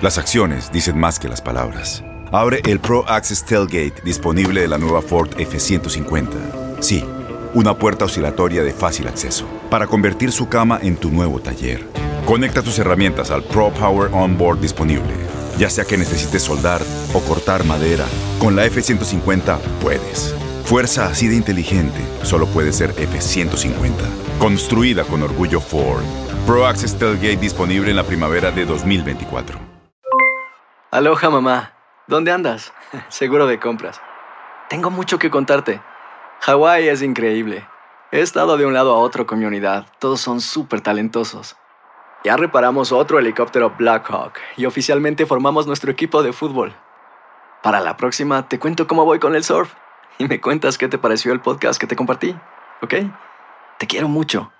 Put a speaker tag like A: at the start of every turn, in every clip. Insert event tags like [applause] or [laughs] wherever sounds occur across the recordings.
A: Las acciones dicen más que las palabras. Abre el Pro Access Tailgate disponible de la nueva Ford F-150. Sí, una puerta oscilatoria de fácil acceso para convertir su cama en tu nuevo taller. Conecta tus herramientas al Pro Power Onboard disponible. Ya sea que necesites soldar o cortar madera, con la F-150 puedes. Fuerza así de inteligente solo puede ser F-150. Construida con orgullo Ford. Pro Access Tailgate disponible en la primavera de 2024.
B: Aloha mamá, ¿dónde andas? [laughs] Seguro de compras. Tengo mucho que contarte. Hawái es increíble. He estado de un lado a otro con mi unidad. Todos son súper talentosos. Ya reparamos otro helicóptero Blackhawk y oficialmente formamos nuestro equipo de fútbol. Para la próxima te cuento cómo voy con el surf y me cuentas qué te pareció el podcast que te compartí, ¿ok? Te quiero mucho.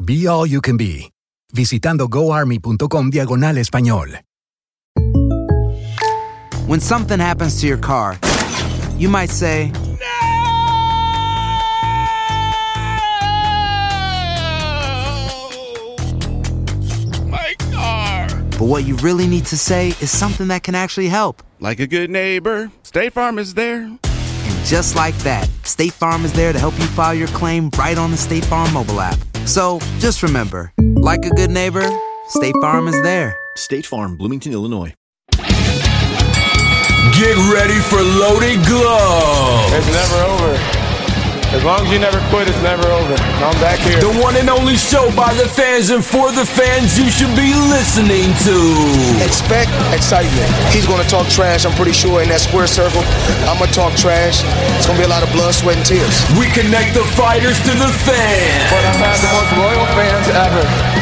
C: Be All You Can Be, visitando goarmy.com diagonal español.
D: When something happens to your car, you might say,
E: My car.
D: but what you really need to say is something that can actually help.
E: Like a good neighbor, State Farm is there.
D: And just like that, State Farm is there to help you file your claim right on the State Farm mobile app. So just remember, like a good neighbor, State Farm is there.
F: State Farm, Bloomington, Illinois.
G: Get ready for Loaded Glove.
H: It's never over. As long as you never quit, it's never over. I'm back here.
G: The one and only show by the fans and for the fans you should be listening to.
I: Expect excitement. He's going to talk trash, I'm pretty sure, in that square circle. I'm going to talk trash. It's going to be a lot of blood, sweat, and tears.
G: We connect the fighters to the fans.
H: But I've had the most loyal fans ever.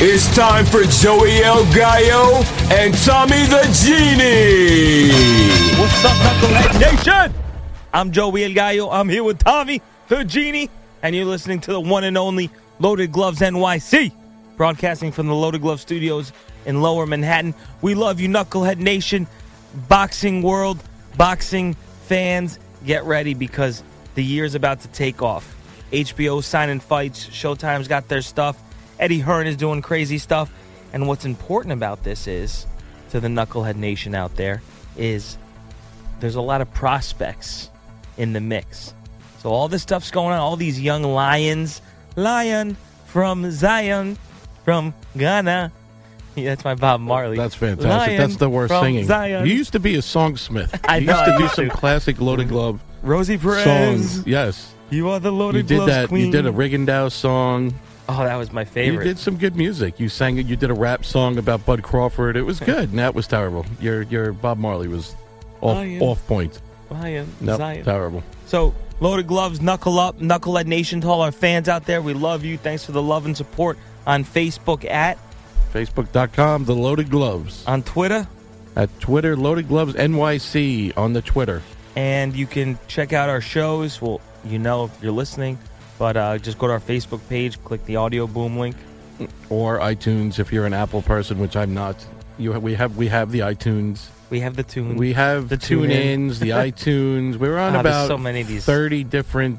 G: It's time for Joey El Gallo and Tommy the Genie.
J: What's up, Knucklehead Nation? I'm Joey El Gallo. I'm here with Tommy, the Genie, and you're listening to the one and only Loaded Gloves NYC, broadcasting from the Loaded Glove Studios in Lower Manhattan. We love you, Knucklehead Nation, boxing world, boxing fans. Get ready because the year's about to take off. HBO signing fights, Showtime's got their stuff. Eddie Hearn is doing crazy stuff. And what's important about this is, to the Knucklehead Nation out there, is there's a lot of prospects in the mix. So all this stuff's going on, all these young lions, lion from Zion, from Ghana. Yeah, that's my Bob Marley.
K: That's fantastic.
J: Lion
K: That's the worst singing.
J: Zion.
K: You used to be a songsmith. [laughs]
J: I
K: you
J: know,
K: used to
J: I
K: do
J: used
K: some
J: to.
K: classic Loaded Glove
J: Rosie Perez.
K: songs. Yes.
J: You are the loaded
K: You
J: did
K: that.
J: queen.
K: You did a Rigondeaux song.
J: Oh, that was my favorite.
K: You did some good music. You sang it. You did a rap song about Bud Crawford. It was [laughs] good. and that was terrible. Your your Bob Marley was off
J: Lion.
K: off point.
J: Lion,
K: Nope,
J: Zion.
K: terrible.
J: So, loaded gloves, knuckle up, knucklehead nation to all our fans out there. We love you. Thanks for the love and support on Facebook at,
K: Facebook.com, The Loaded Gloves.
J: on Twitter,
K: At Twitter, Loaded Gloves NYC on the Twitter.
J: and you can check out our shows. Well, you know if you're listening, but uh, just go to our Facebook page, click the audio boom link.
K: Or iTunes if you're an Apple person, which I'm not. You we have we have the iTunes.
J: We have the tune.
K: We have
J: The
K: tune ins, the [laughs] iTunes. We're on
J: Ah,
K: about
J: so many of these.
K: 30 different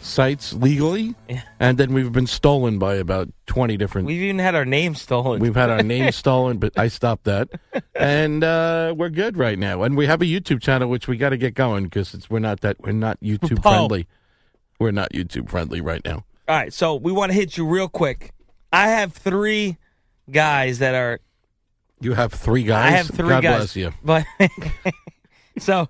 K: sites legally.
J: Yeah.
K: And then we've been stolen by about 20 different.
J: We've even had our name stolen.
K: We've had our [laughs] name stolen, but I stopped that. [laughs] And uh, we're good right now. And we have a YouTube channel, which we got to get going because it's we're not that we're not YouTube
J: Oh.
K: friendly. We're not YouTube friendly right now.
J: All right, so we want to hit you real quick. I have three guys that are.
K: You have three guys.
J: I have three
K: God
J: guys.
K: bless you.
J: But [laughs] so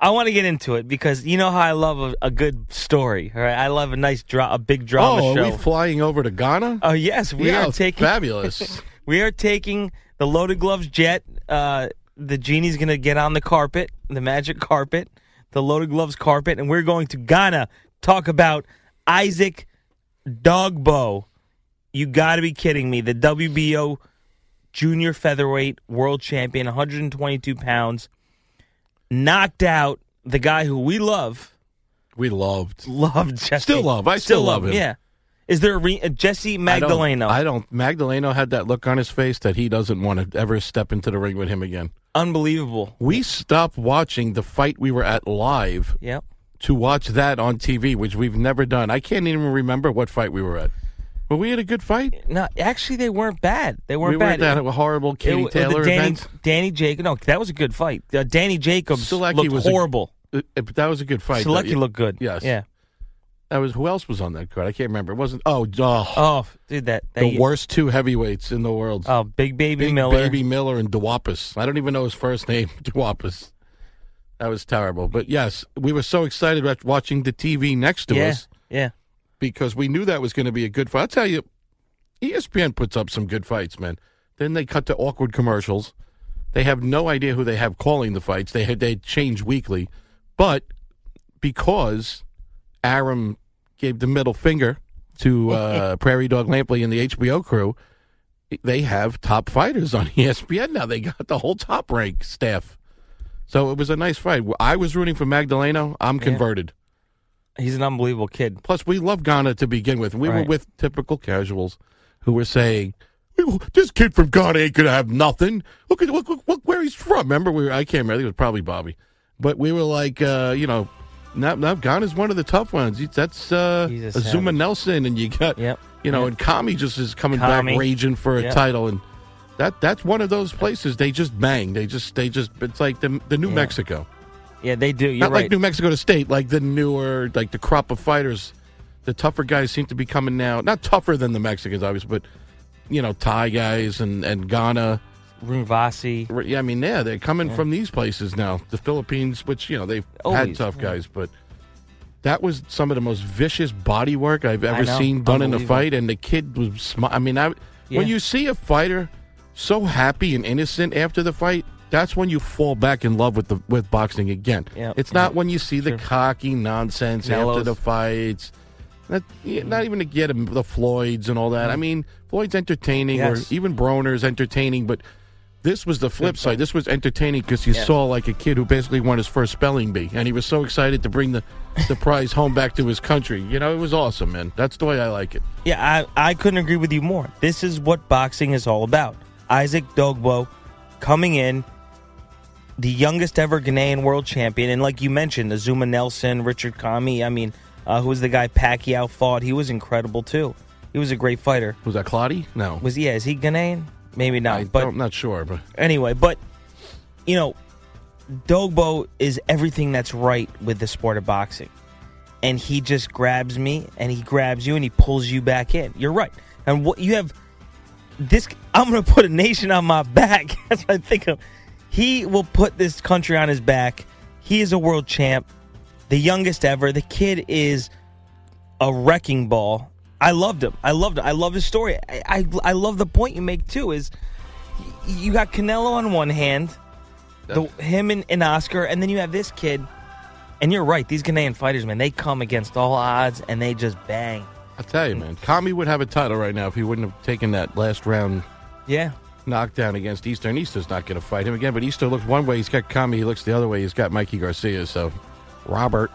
J: I want to get into it because you know how I love a, a good story. All right, I love a nice dra- a big drama
K: oh,
J: show.
K: are we flying over to Ghana?
J: Oh yes, we
K: Yeah,
J: are taking
K: fabulous. [laughs]
J: we are taking the loaded gloves jet. Uh, the genie's going to get on the carpet, the magic carpet, the loaded gloves carpet, and we're going to Ghana. Talk about Isaac Dogboe. You got to be kidding me! The WBO junior featherweight world champion, 122 pounds, knocked out the guy who we love.
K: We loved,
J: loved Jesse.
K: Still love. I still love him.
J: Yeah. Is there a re- uh, Jesse
K: I don't-
J: Magdaleno?
K: I don't. Magdaleno had that look on his face that he doesn't want to ever step into the ring with him again.
J: Unbelievable.
K: We stopped watching the fight we were at live
J: Yep.
K: To watch that on TV, which we've never done. I can't even remember what fight we were at. But we had a good fight.
J: No, actually, they weren't bad. They weren't
K: we were
J: bad.
K: at that horrible Katie
J: It-
K: Taylor
J: Danny,
K: event.
J: Danny Jacob. No, that was a good fight. Uh, Danny Jacobs
K: Sulecki
J: looked
K: was a-
J: horrible.
K: Uh, but that was a good fight. though.
J: Sulecki looked good.
K: Yes.
J: Yeah.
K: That was who else was on that card? I can't remember. It wasn't. Oh, oh,
J: Oh, dude, that, that
K: the worst two heavyweights in the world.
J: Oh, Big Baby
K: Big
J: Miller.
K: Baby Miller and Duhaupas. I don't even know his first name. [laughs] Duhaupas. That was terrible. But yes, we were so excited about watching the TV next to
J: yeah.
K: us
J: Yeah.
K: because we knew that was going to be a good fight. I'll tell you, ESPN puts up some good fights, man. Then they cut to awkward commercials. They have no idea who they have calling the fights. They they change weekly, but because Arum gave the middle finger to [laughs] uh, Prairie Dog Lampley and the HBO crew, they have top fighters on [laughs] ESPN now. They got the whole top rank staff. So it was a nice fight. I was rooting for Magdaleno. I'm
J: Yeah.
K: converted.
J: He's an unbelievable kid.
K: Plus, we love Ghana to begin with. We were with typical casuals who were saying, "This kid from Ghana ain't gonna have nothing. Look at look, look, look where he's from." Remember, we were, I can't remember. It was probably Bobby, but we were like, uh, you know, now, now Ghana's one of the tough ones. That's uh,
J: Azumah.
K: Nelson, and you got,
J: Yep.
K: you know,
J: Yep.
K: and Commey just is coming
J: Commey.
K: back raging for a
J: Yep.
K: title, and that that's one of those places they just bang. They just they just it's like the the New
J: Yeah.
K: Mexico.
J: Yeah, they do. You're
K: Not
J: right.
K: like New Mexico to state, like the newer, like the crop of fighters. The tougher guys seem to be coming now. Not tougher than the Mexicans, obviously, but you know, Thai guys and and Ghana.
J: Rungvisai.
K: Yeah, I mean, yeah, they're coming from these places now. The Philippines, which you know they've had tough
J: yeah.
K: guys, but that was some of the most vicious body work I've ever seen done in a fight. And the kid was, smi- I mean, I
J: Yeah.
K: when you see a fighter so happy and innocent after the fight. That's when you fall back in love with the with boxing again.
J: Yep.
K: It's not when you see the cocky nonsense after
J: Mellows.
K: the fights. Not, not even to get him the Floyds and all that. Mm-hmm. I mean, Floyd's entertaining,
J: Yes.
K: or even Broner's entertaining, but this was the flip side. This was entertaining because you
J: Yeah.
K: saw like a kid who basically won his first spelling bee, and he was so excited to bring the the [laughs] prize home back to his country. You know, it was awesome, man. That's the way I like it.
J: Yeah, I, I couldn't agree with you more. This is what boxing is all about. Isaac Dogboe coming in, the youngest ever Ghanaian world champion, and like you mentioned, Azumah Nelson, Richard Commey. I mean, uh, who was the guy Pacquiao fought? He was incredible too. He was a great fighter.
K: Was that Claudia? No,
J: Was yeah? Is he Ghanaian? Maybe not.
K: I
J: but
K: don't, not sure, but
J: anyway, but you know, Dogboe is everything that's right with the sport of boxing. And he just grabs me and he grabs you and he pulls you back in. You're right. And what you have this I'm to put a nation on my back. [laughs] That's what I think of. He will put this country on his back. He is a world champ, the youngest ever. The kid is a wrecking ball. I loved him. I loved him. I love his story. I, I I love the point you make too. Is you got Canelo on one hand, the, him and, and Oscar, and then you have this kid. And you're right. These Ghanaian fighters, man, they come against all odds and they just bang.
K: I tell you, man, Commey would have a title right now if he wouldn't have taken that last round
J: Yeah.
K: knockdown against Easter. And Easter's not going to fight him again, but Easter looks one way. He's got Commey. He looks the other way. He's got Mikey Garcia. So, Robert,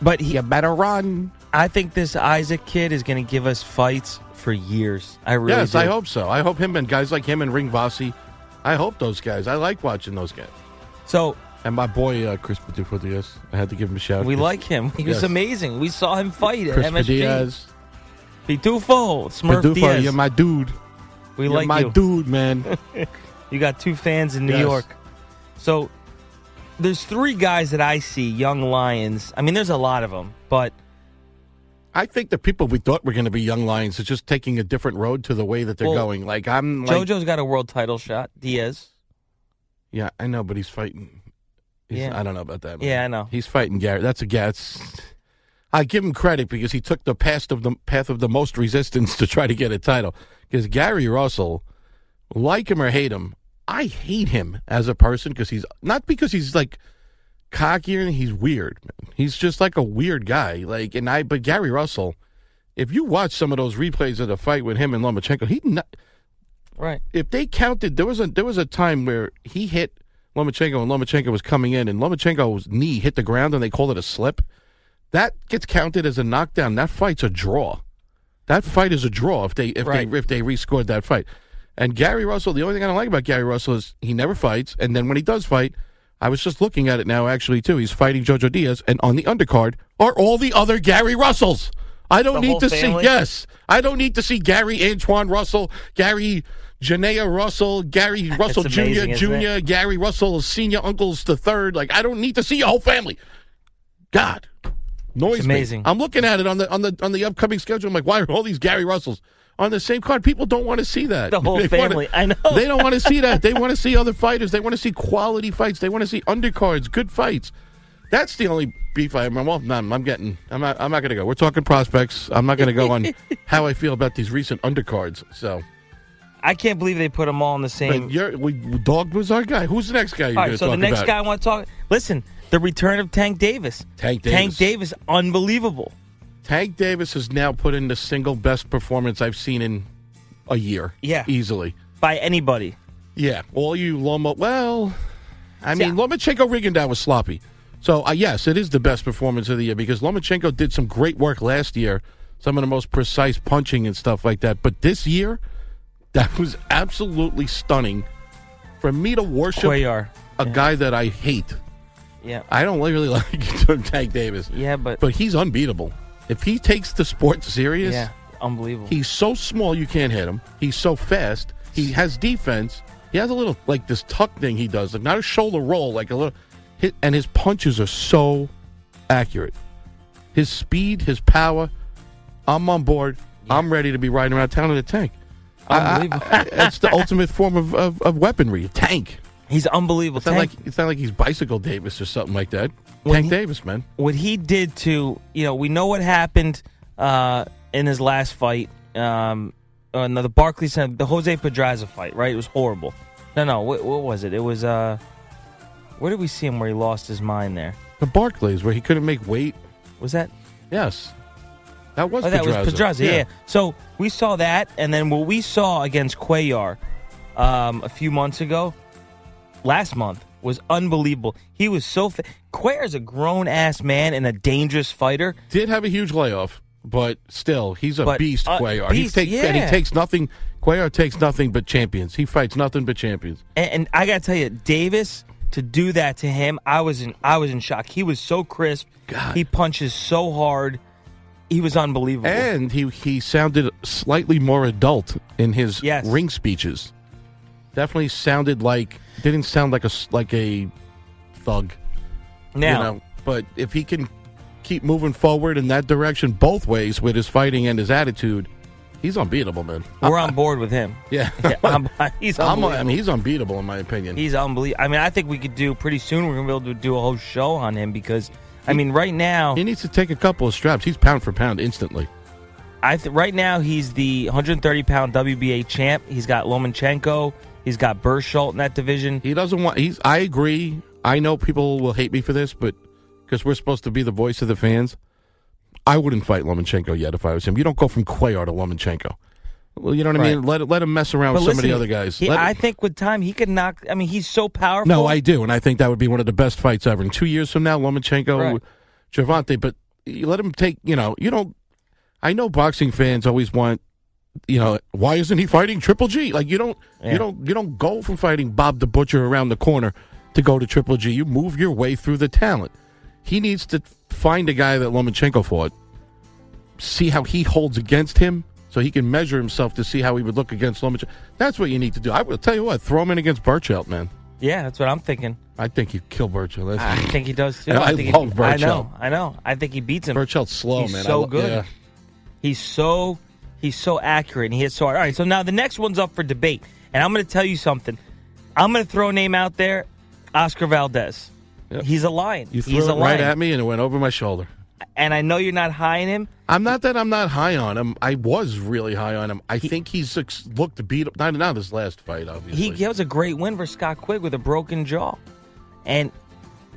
J: But he,
K: you better run.
J: I think this Isaac kid is going to give us fights for years. I really
K: yes,
J: do.
K: I hope so. I hope him and guys like him and Ring Vasi. I hope those guys. I like watching those guys.
J: So
K: And my boy uh, Chris Diaz. I had to give him a shout.
J: we like him. He was amazing. We saw him fight at
K: Chris
J: MSG.
K: Diaz.
J: Pitufo, Smurf
K: Padufo,
J: Diaz.
K: you're my dude.
J: we like
K: you're
J: like
K: my
J: you.
K: dude, man. [laughs]
J: You got two fans in New
K: Yes.
J: York. So there's three guys that I see, young lions. I mean, there's a lot of them, but
K: I think the people we thought were going to be young lions are just taking a different road to the way that they're
J: Well,
K: going. Like I'm, like,
J: JoJo's got a world title shot. Diaz.
K: yeah, I know, but he's fighting. He's-
J: Yeah.
K: I don't know about that. Man.
J: Yeah, I know.
K: He's fighting Gary. That's a Gats. I give him credit because he took the path of the path of the most resistance to try to get a title. Because Gary Russell, like him or hate him, I hate him as a person because he's not because he's like cocky and he's weird. Man. He's just like a weird guy. Like and I, but Gary Russell, if you watch some of those replays of the fight with him and Lomachenko, he not,
J: Right.
K: if they counted, there was a there was a time where he hit Lomachenko and Lomachenko was coming in, and Lomachenko's knee hit the ground, and they called it a slip. That gets counted as a knockdown. That fight's a draw. That fight is a draw if they if
J: Right.
K: they if they rescored that fight. And Gary Russell, the only thing I don't like about Gary Russell is he never fights, and then when he does fight, I was just looking at it now actually too. He's fighting Jojo Diaz, and on the undercard are all the other Gary Russells. I don't
J: The
K: need to
J: family?
K: see yes. I don't need to see Gary Antoine Russell, Gary Janaea Russell, Gary [laughs] Russell Jr. Jr., Gary Russell Senior Uncles the third. Like I don't need to see your whole family. God, noise
J: It's
K: me.
J: amazing.
K: I'm looking at it on the on the on the upcoming schedule. I'm like, why are all these Gary Russells on the same card? People don't want to see that.
J: The whole
K: They
J: family. I know.
K: They don't want to see that. They [laughs] want to see other fighters. They want to see quality fights. They want to see undercards, good fights. That's the only beef I am. Well, no, I'm getting. I'm not. I'm not going to go. We're talking prospects. I'm not going to go on [laughs] how I feel about these recent undercards. So,
J: I can't believe they put them all in the same.
K: but you're, we, Dog was our guy. Who's the next guy you're
J: All right,
K: to
J: so the next
K: about?
J: guy I want to talk. Listen, the return of Tank Davis.
K: Tank Davis.
J: Tank Davis, unbelievable.
K: Tank Davis has now put in the single best performance I've seen in a year.
J: Yeah.
K: easily.
J: By anybody.
K: Yeah, all you Loma. Well, I mean, Lomachenko Rigondeaux was sloppy. So uh, yes, it is the best performance of the year because Lomachenko did some great work last year, some of the most precise punching and stuff like that. But this year, that was absolutely stunning. For me to worship
J: Cuellar.
K: a guy that I hate,
J: Yeah.
K: I don't really [laughs] like Tank Davis.
J: Yeah, but,
K: But he's unbeatable. If he takes the sport serious,
J: yeah, unbelievable.
K: He's so small you can't hit him. He's so fast. He has defense. He has a little like this tuck thing he does, like not a shoulder roll, like a little. Hit, and his punches are so accurate. His speed, his power. I'm on board. I'm ready to be riding around town in a tank. I- I-
J: Unbelievable.
K: I- it's the [laughs] ultimate form of, of, of weaponry. A tank.
J: He's unbelievable.
K: It's not
J: Tank-
K: like it's not like he's bicycle Davis or something like that. Tank
J: he-
K: Davis, man.
J: what he did to you know we know what happened uh, in his last fight um uh, no, the Barclays the Jose Pedraza fight right it was horrible no no what, what was it it was uh where did we see him where he lost his mind there
K: The Barclays, where he couldn't make weight.
J: was that
K: Yes, that was
J: oh, that
K: Pedraza.
J: was Pedraza yeah. so we saw that and then what we saw against Cuellar um, a few months ago last month was unbelievable he was so fa- Cuellar's a grown ass man and a dangerous fighter
K: did have a huge layoff, but still, he's a
J: But,
K: beast.
J: uh,
K: Cuellar. he takes and he takes nothing. Cuellar takes nothing but champions. He fights nothing but champions.
J: And, and I gotta tell you, Davis to do that to him, I was in I was in shock. He was so crisp. He punches so hard. He was unbelievable.
K: And he he sounded slightly more adult in his
J: Yes.
K: ring speeches. Definitely sounded like didn't sound like a like a thug.
J: now,
K: you know, but if he can keep moving forward in that direction both ways with his fighting and his attitude, he's unbeatable, man.
J: we're on board with him. [laughs]
K: Yeah, [laughs]
J: Yeah, I'm- [laughs] he's
K: I'm- I mean, he's unbeatable in my opinion.
J: He's unbelievable. I mean, I think we could do pretty soon. We're gonna be able to do a whole show on him because, I mean, right now,
K: he needs to take a couple of straps. He's pound for pound instantly.
J: I th- right now he's the 130 pound WBA champ. He's got Lomachenko. He's got Berchelt in that division.
K: He doesn't want. He's. I agree. I know people will hate me for this, but because we're supposed to be the voice of the fans, I wouldn't fight Lomachenko yet if I was him. You don't go from Cuellar to Lomachenko. Well, you know what I mean. Let let him mess around
J: But
K: with some of the other guys.
J: he- I think with time he could knock. I mean, he's so powerful.
K: no, I do, and I think that would be one of the best fights ever. In two years from now, Lomachenko,
J: Right.
K: Gervonta, but you let him take. You know, you don't. I know boxing fans always want. You know, why isn't he fighting Triple G? Like you don't,
J: Yeah.
K: you don't, you don't go from fighting Bob the Butcher around the corner to go to Triple G. You move your way through the talent. He needs to find a guy that Lomachenko fought, see how he holds against him, so he can measure himself to see how he would look against Lomachenko. That's what you need to do. I will tell you what, throw him in against Berchelt, man.
J: Yeah, that's what I'm thinking.
K: I think you kill Berchelt.
J: I think he does too.
K: And I
J: think
K: love
J: he, I
K: Berchelt.
J: know. I know. I think he beats him.
K: Berchelt's slow,
J: He's
K: man. I
J: so good.
K: yeah.
J: He's so he's so accurate and he hits so hard. All right, so now the next one's up for debate, and I'm going to tell you something. I'm going to throw a name out there, Oscar Valdez.
K: Yep.
J: He's a lion.
K: You threw
J: He's
K: it
J: a lion.
K: right at me, and it went over my shoulder.
J: And I know you're not high in him.
K: I'm not that I'm not high on him. I was really high on him. I think he's looked beat up. Not not this last fight, obviously.
J: He, he was a great win for Scott Quigg with a broken jaw. And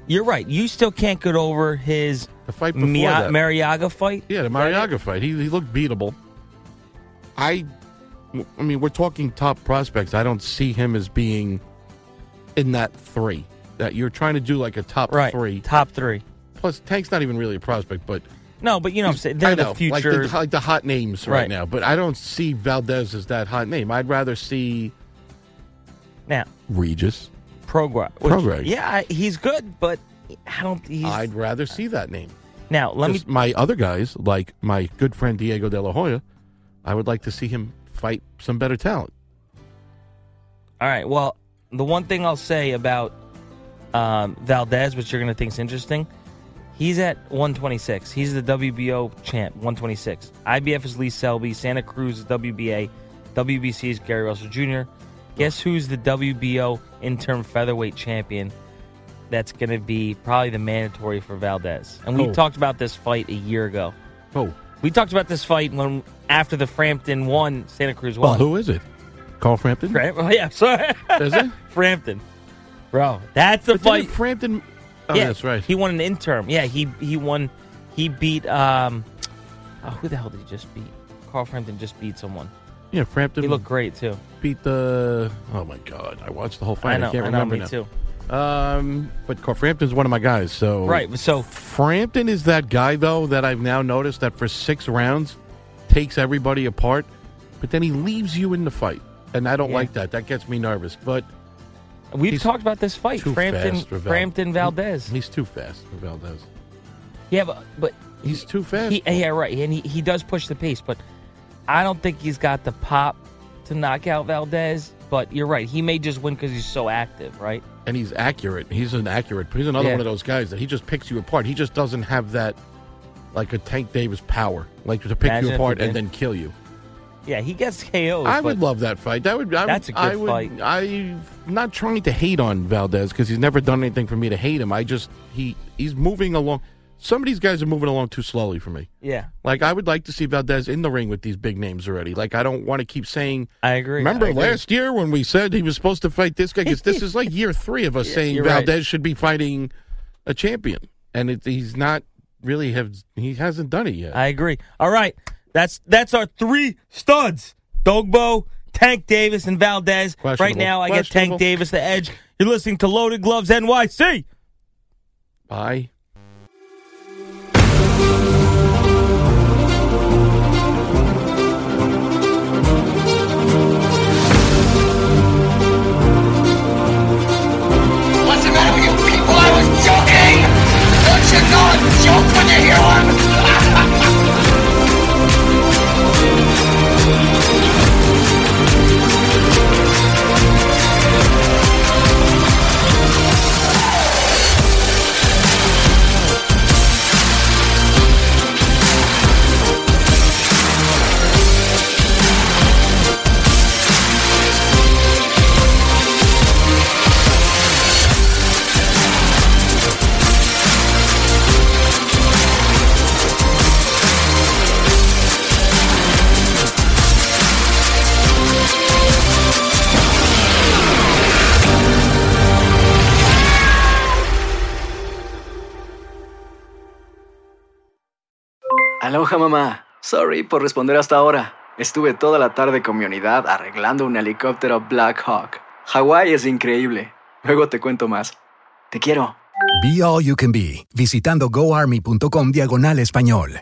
J: you're right. You still can't get over his
K: the fight before
J: Mia-
K: that.
J: Marriaga fight.
K: Yeah, the Marriaga fight. He, he looked beatable. I, I mean, we're talking top prospects. I don't see him as being in that three. That you're trying to do like a top
J: Right.
K: three.
J: Top three.
K: Plus, Tank's not even really a prospect, but
J: No, but you know what I'm saying. They're
K: know,
J: the
K: like
J: future.
K: the, like the hot names right,
J: Right.
K: now. But I don't see Valdez as that hot name. I'd rather see
J: now,
K: Regis.
J: Prograis.
K: Prograis.
J: Yeah, he's good, but I don't. He's,
K: I'd rather see that name.
J: now, let me.
K: My other guys, like my good friend Diego De La Hoya, I would like to see him fight some better talent.
J: All right. Well, the one thing I'll say about um, Valdez, which you're going to think is interesting, he's at 126. He's the WBO champ, 126. IBF is Lee Selby. Santa Cruz is WBA. WBC is Gary Russell Jr. Guess who's the WBO interim featherweight champion? That's going to be probably the mandatory for Valdez. And we
K: Oh.
J: talked about this fight a year ago.
K: Oh,
J: We talked about this fight when after the Frampton won, Santa Cruz won.
K: well, who is it? Carl Frampton?
J: Fram- oh, [laughs] yeah, sorry.
K: Is it? [laughs]
J: Frampton. Bro, that's the
K: But
J: fight.
K: Frampton. Oh,
J: yeah,
K: that's right.
J: He won an interim. Yeah, he he won. He beat. um oh, Who the hell did he just beat? Carl Frampton just beat someone.
K: Yeah, Frampton.
J: He looked great too.
K: beat the. Oh my God! I watched the whole fight.
J: I know.
K: can't
J: I know.
K: remember
J: Me
K: now.
J: too.
K: Um, but Frampton's one of my guys. So
J: Right. So
K: Frampton is that guy though that I've now noticed that for six rounds takes everybody apart, but then he leaves you in the fight, and I don't
J: Yeah.
K: like that. That gets me nervous. But
J: we've talked about this fight.
K: too
J: Frampton.
K: fast Val-
J: Frampton Valdez.
K: he's too fast for Valdez.
J: Yeah, but but
K: He's too fast.
J: he, yeah, right. And he, he does push the pace, but I don't think he's got the pop to knock out Valdez. But you're right. He may just win because he's so active, right?
K: And he's accurate. He's an accurate. He's another
J: Yeah.
K: one of those guys that he just picks you apart. He just doesn't have that like a Tank Davis power, like to pick
J: Imagine
K: you apart and then kill you.
J: Yeah, he gets KOs.
K: I would love that fight. That would. I would
J: That's a good
K: I would,
J: fight.
K: I'm not trying to hate on Valdez because he's never done anything for me to hate him. I just he he's moving along. Some of these guys are moving along too slowly for me.
J: Yeah,
K: Like I would like to see Valdez in the ring with these big names already. Like I don't want to keep saying.
J: I agree.
K: Remember
J: I agree.
K: last year when we said he was supposed to fight this guy cuz this is like [laughs] year three of us
J: Yeah,
K: saying
J: you're right.
K: Valdez should be fighting a champion, and it, he's not really have he hasn't done it yet.
J: I agree. All right, that's that's our three studs: Dogboe, Tank Davis, and Valdez. Right now, I get Tank Davis the edge. You're listening to Loaded Gloves NYC.
K: Bye.
B: Aloha mamá. Sorry por responder hasta ahora. Estuve toda la tarde con mi unidad arreglando un helicóptero Black Hawk. Hawái es increíble. Luego te cuento más. Te quiero.
C: Be All You Can Be, visitando goarmy.com diagonal español.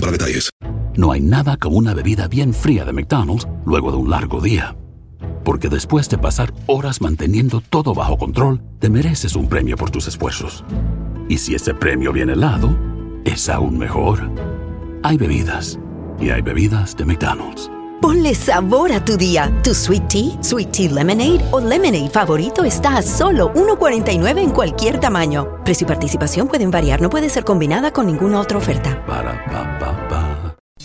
L: para detalles.
M: No hay nada como una bebida bien fría de McDonald's luego de un largo día. Porque después de pasar horas manteniendo todo bajo control, te mereces un premio por tus esfuerzos. Y si ese premio viene helado, es aún mejor. Hay bebidas. Y hay bebidas de McDonald's.
N: Ponle sabor a tu día. Tu sweet tea, sweet tea lemonade o lemonade favorito está a solo 1.49 en cualquier tamaño. Precio y participación pueden variar, no puede ser combinada con ninguna otra oferta.